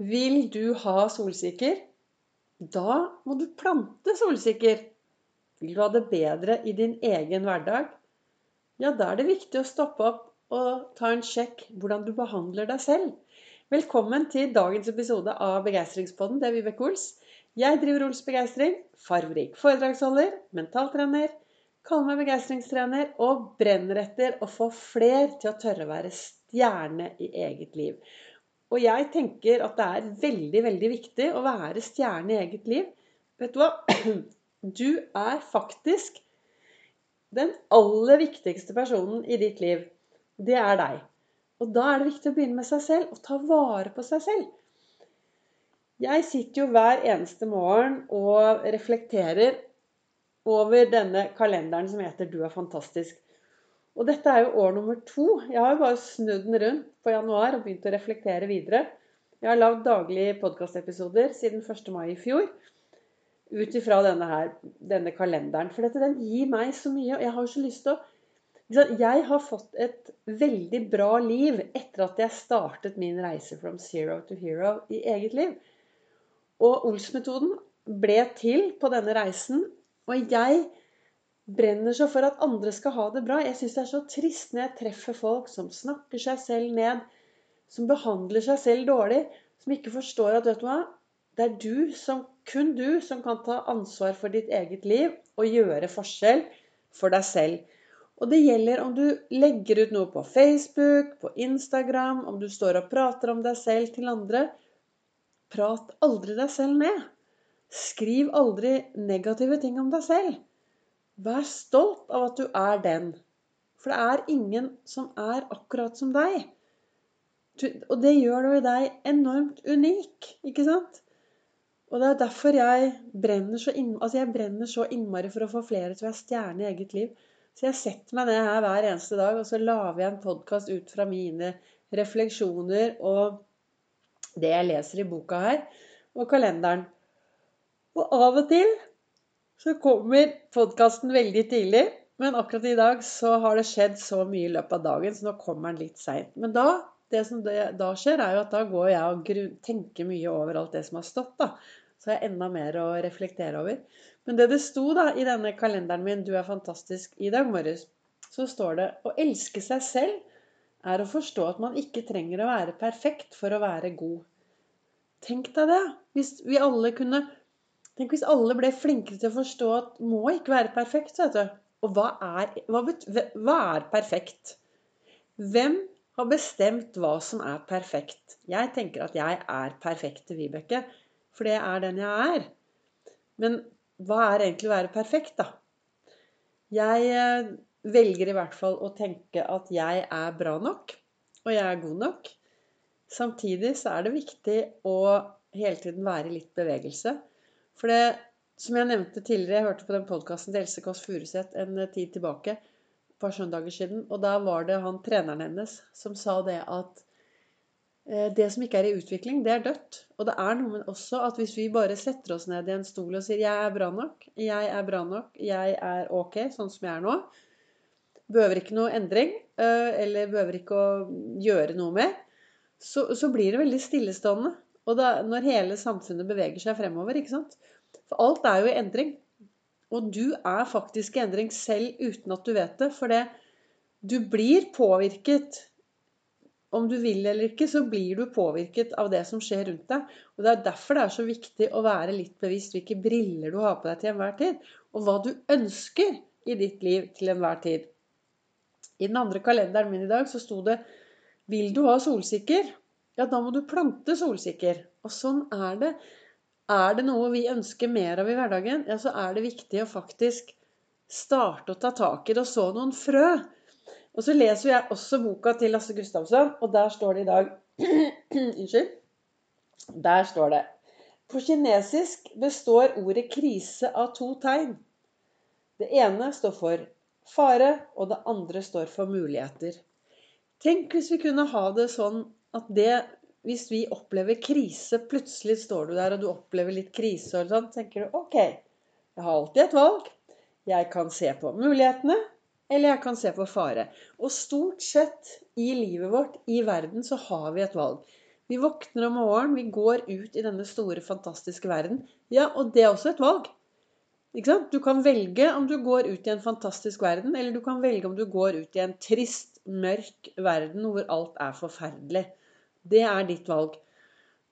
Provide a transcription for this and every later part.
Vil du ha solsikker? Da må du plante solsikker. Vil du ha det bedre i din egen hverdag? Ja, da er det viktig å stoppe opp og ta en sjekk hvordan du behandler deg selv. Velkommen til dagens episode av Begeistringspodden. Det er Vibeke Ols. Jeg driver Ols Begeistring, farverik foredragsholder, mentaltrener, kaller meg begeistringstrener og brenner etter å få fler til å tørre å være stjerne i eget liv. Og jeg tenker at det er veldig, veldig viktig å være stjerne i eget liv. Vet du hva? Du er faktisk den aller viktigste personen i ditt liv. Det er deg. Og da er det viktig å begynne med seg selv og ta vare på seg selv. Jeg sitter jo hver eneste morgen og reflekterer over denne kalenderen som heter 'Du er fantastisk'. Og dette er jo år nummer to. Jeg har jo bare snudd den rundt på januar og begynt å reflektere videre. Jeg har lagd daglige podkastepisoder siden 1. mai i fjor. Ut ifra denne, denne kalenderen. For dette, den gir meg så mye. Og jeg har jo så lyst til å Jeg har fått et veldig bra liv etter at jeg startet min reise from zero to hero i eget liv. Og Ols-metoden ble til på denne reisen. Og jeg brenner så for at andre skal ha det bra. Jeg syns det er så trist når jeg treffer folk som snakker seg selv ned, som behandler seg selv dårlig, som ikke forstår at vet du hva, det er du som, kun du som kan ta ansvar for ditt eget liv og gjøre forskjell for deg selv. Og det gjelder om du legger ut noe på Facebook, på Instagram, om du står og prater om deg selv til andre. Prat aldri deg selv ned. Skriv aldri negative ting om deg selv. Vær stolt av at du er den. For det er ingen som er akkurat som deg. Og det gjør jo deg enormt unik, ikke sant? Og det er derfor jeg brenner så, inn, altså jeg brenner så innmari for å få flere til å være stjerne i eget liv. Så jeg setter meg ned her hver eneste dag, og så lager jeg en podkast ut fra mine refleksjoner og det jeg leser i boka her, og kalenderen. Og av og til så kommer podkasten veldig tidlig. Men akkurat i dag så har det skjedd så mye i løpet av dagen, så nå kommer den litt seint. Men da, det som det, da skjer, er jo at da går jeg og tenker mye over alt det som har stått. da. Så jeg har enda mer å reflektere over. Men det det sto da i denne kalenderen min 'Du er fantastisk' i dag morges, så står det 'Å elske seg selv er å forstå at man ikke trenger å være perfekt for å være god'. Tenk deg det! Hvis vi alle kunne Tenk hvis alle ble flinkere til å forstå at må ikke være perfekt. vet du. Og hva er, hva, hva er perfekt? Hvem har bestemt hva som er perfekt? Jeg tenker at jeg er perfekt til Vibeke, for det er den jeg er. Men hva er egentlig å være perfekt, da? Jeg eh, velger i hvert fall å tenke at jeg er bra nok, og jeg er god nok. Samtidig så er det viktig å hele tiden være i litt bevegelse. For det, som jeg nevnte tidligere, jeg hørte på den podkasten til Else Kåss Furuseth en eh, tid tilbake, et par søndager siden, og da var det han treneren hennes som sa det at eh, det som ikke er i utvikling, det er dødt. Og det er noe med også at hvis vi bare setter oss ned i en stol og sier 'jeg er bra nok', 'jeg er bra nok', 'jeg er ok sånn som jeg er nå', behøver ikke noe endring, eh, eller behøver ikke å gjøre noe mer, så, så blir det veldig stillestående. Og da, når hele samfunnet beveger seg fremover, ikke sant? For alt er jo i endring. Og du er faktisk i endring selv uten at du vet det. For det, du blir påvirket. Om du vil eller ikke, så blir du påvirket av det som skjer rundt deg. Og det er derfor det er så viktig å være litt bevisst hvilke briller du har på deg til enhver tid. Og hva du ønsker i ditt liv til enhver tid. I den andre kalenderen min i dag så sto det 'Vil du ha solsikker?' Ja, da må du plante solsikker. Og sånn er det. Er det noe vi ønsker mer av i hverdagen, ja, så er det viktig å faktisk starte å ta tak i det og så noen frø. Og så leser jeg også boka til Lasse Gustavsson, og der står det i dag Unnskyld. Der står det På kinesisk består ordet krise av to tegn. Det ene står for fare, og det andre står for muligheter. Tenk hvis vi kunne ha det sånn at det Hvis vi opplever krise, plutselig står du der og du opplever litt krise, og sånn, tenker du OK, jeg har alltid et valg. Jeg kan se på mulighetene, eller jeg kan se på fare. Og stort sett i livet vårt, i verden, så har vi et valg. Vi våkner om morgenen, vi går ut i denne store, fantastiske verden. Ja, og det er også et valg. Du kan velge om du går ut i en fantastisk verden, eller du kan velge om du går ut i en trist, mørk verden hvor alt er forferdelig. Det er ditt valg.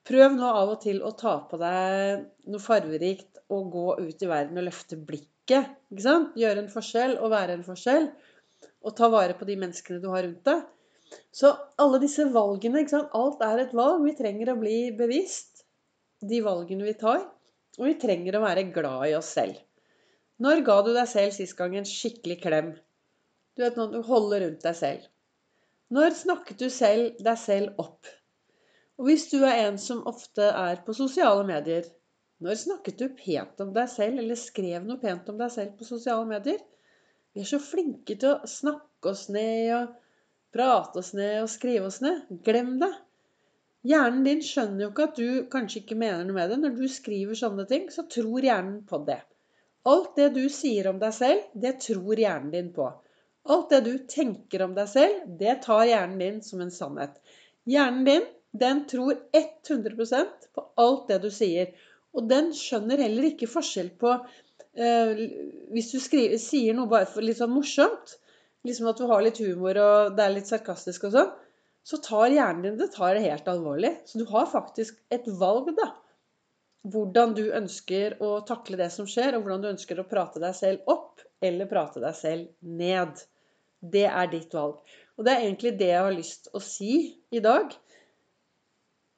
Prøv nå av og til å ta på deg noe farverikt og gå ut i verden og løfte blikket. Ikke sant? Gjøre en forskjell og være en forskjell. Og ta vare på de menneskene du har rundt deg. Så alle disse valgene, ikke sant? alt er et valg. Vi trenger å bli bevisst de valgene vi tar. Og vi trenger å være glad i oss selv. Når ga du deg selv sist gang en skikkelig klem? Du vet når du holder rundt deg selv. Når snakket du selv deg selv opp? Og hvis du er en som ofte er på sosiale medier, når snakket du pent om deg selv, eller skrev noe pent om deg selv på sosiale medier? Vi er så flinke til å snakke oss ned og prate oss ned og skrive oss ned. Glem det. Hjernen din skjønner jo ikke at du kanskje ikke mener noe med det. Når du skriver sånne ting, så tror hjernen på det. Alt det du sier om deg selv, det tror hjernen din på. Alt det du tenker om deg selv, det tar hjernen din som en sannhet. Hjernen din den tror 100% på alt det du sier. Og den skjønner heller ikke forskjell på eh, Hvis du skriver, sier noe bare for litt sånn morsomt, liksom at du har litt humor og det er litt sarkastisk og sånn, så tar hjernen din det tar det helt alvorlig. Så du har faktisk et valg, da. Hvordan du ønsker å takle det som skjer, og hvordan du ønsker å prate deg selv opp eller prate deg selv ned. Det er ditt valg. Og det er egentlig det jeg har lyst å si i dag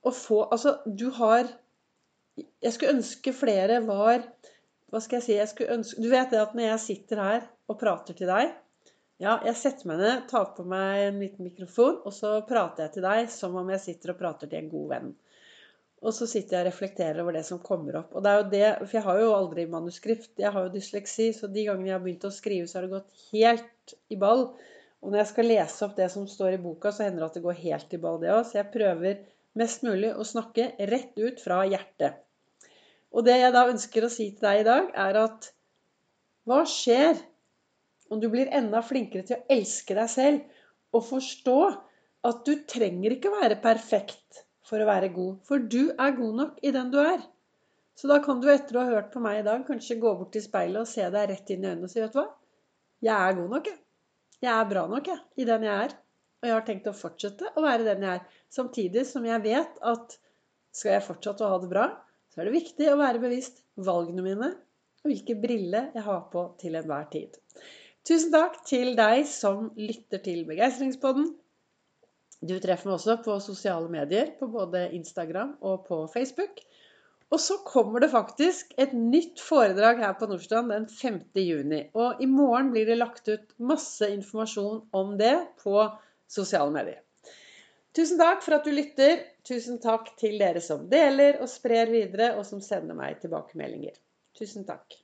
å få Altså, du har Jeg skulle ønske flere var Hva skal jeg si? Jeg skulle ønske Du vet det at når jeg sitter her og prater til deg Ja, jeg setter meg ned, tar på meg en liten mikrofon, og så prater jeg til deg som om jeg sitter og prater til en god venn. Og så sitter jeg og reflekterer over det som kommer opp. Og det er jo det, For jeg har jo aldri manuskript. Jeg har jo dysleksi, så de gangene jeg har begynt å skrive, så har det gått helt i ball. Og når jeg skal lese opp det som står i boka, så hender det at det går helt i ball, det òg. Så jeg prøver mest mulig å snakke rett ut fra hjertet. Og det jeg da ønsker å si til deg i dag, er at hva skjer om du blir enda flinkere til å elske deg selv og forstå at du trenger ikke være perfekt for å være god, for du er god nok i den du er. Så da kan du etter å ha hørt på meg i dag, kanskje gå bort til speilet og se deg rett inn i øynene og si, vet du hva, jeg er god nok, jeg. Jeg er bra nok, jeg, i den jeg er. Og jeg har tenkt å fortsette å være den jeg er. Samtidig som jeg vet at skal jeg fortsette å ha det bra, så er det viktig å være bevisst valgene mine og hvilke briller jeg har på til enhver tid. Tusen takk til deg som lytter til Begeistringspodden. Du treffer meg også på sosiale medier, på både Instagram og på Facebook. Og så kommer det faktisk et nytt foredrag her på Nordstrand den 5. juni. Og i morgen blir det lagt ut masse informasjon om det på sosiale medier. Tusen takk for at du lytter. Tusen takk til dere som deler og sprer videre, og som sender meg tilbakemeldinger. Tusen takk.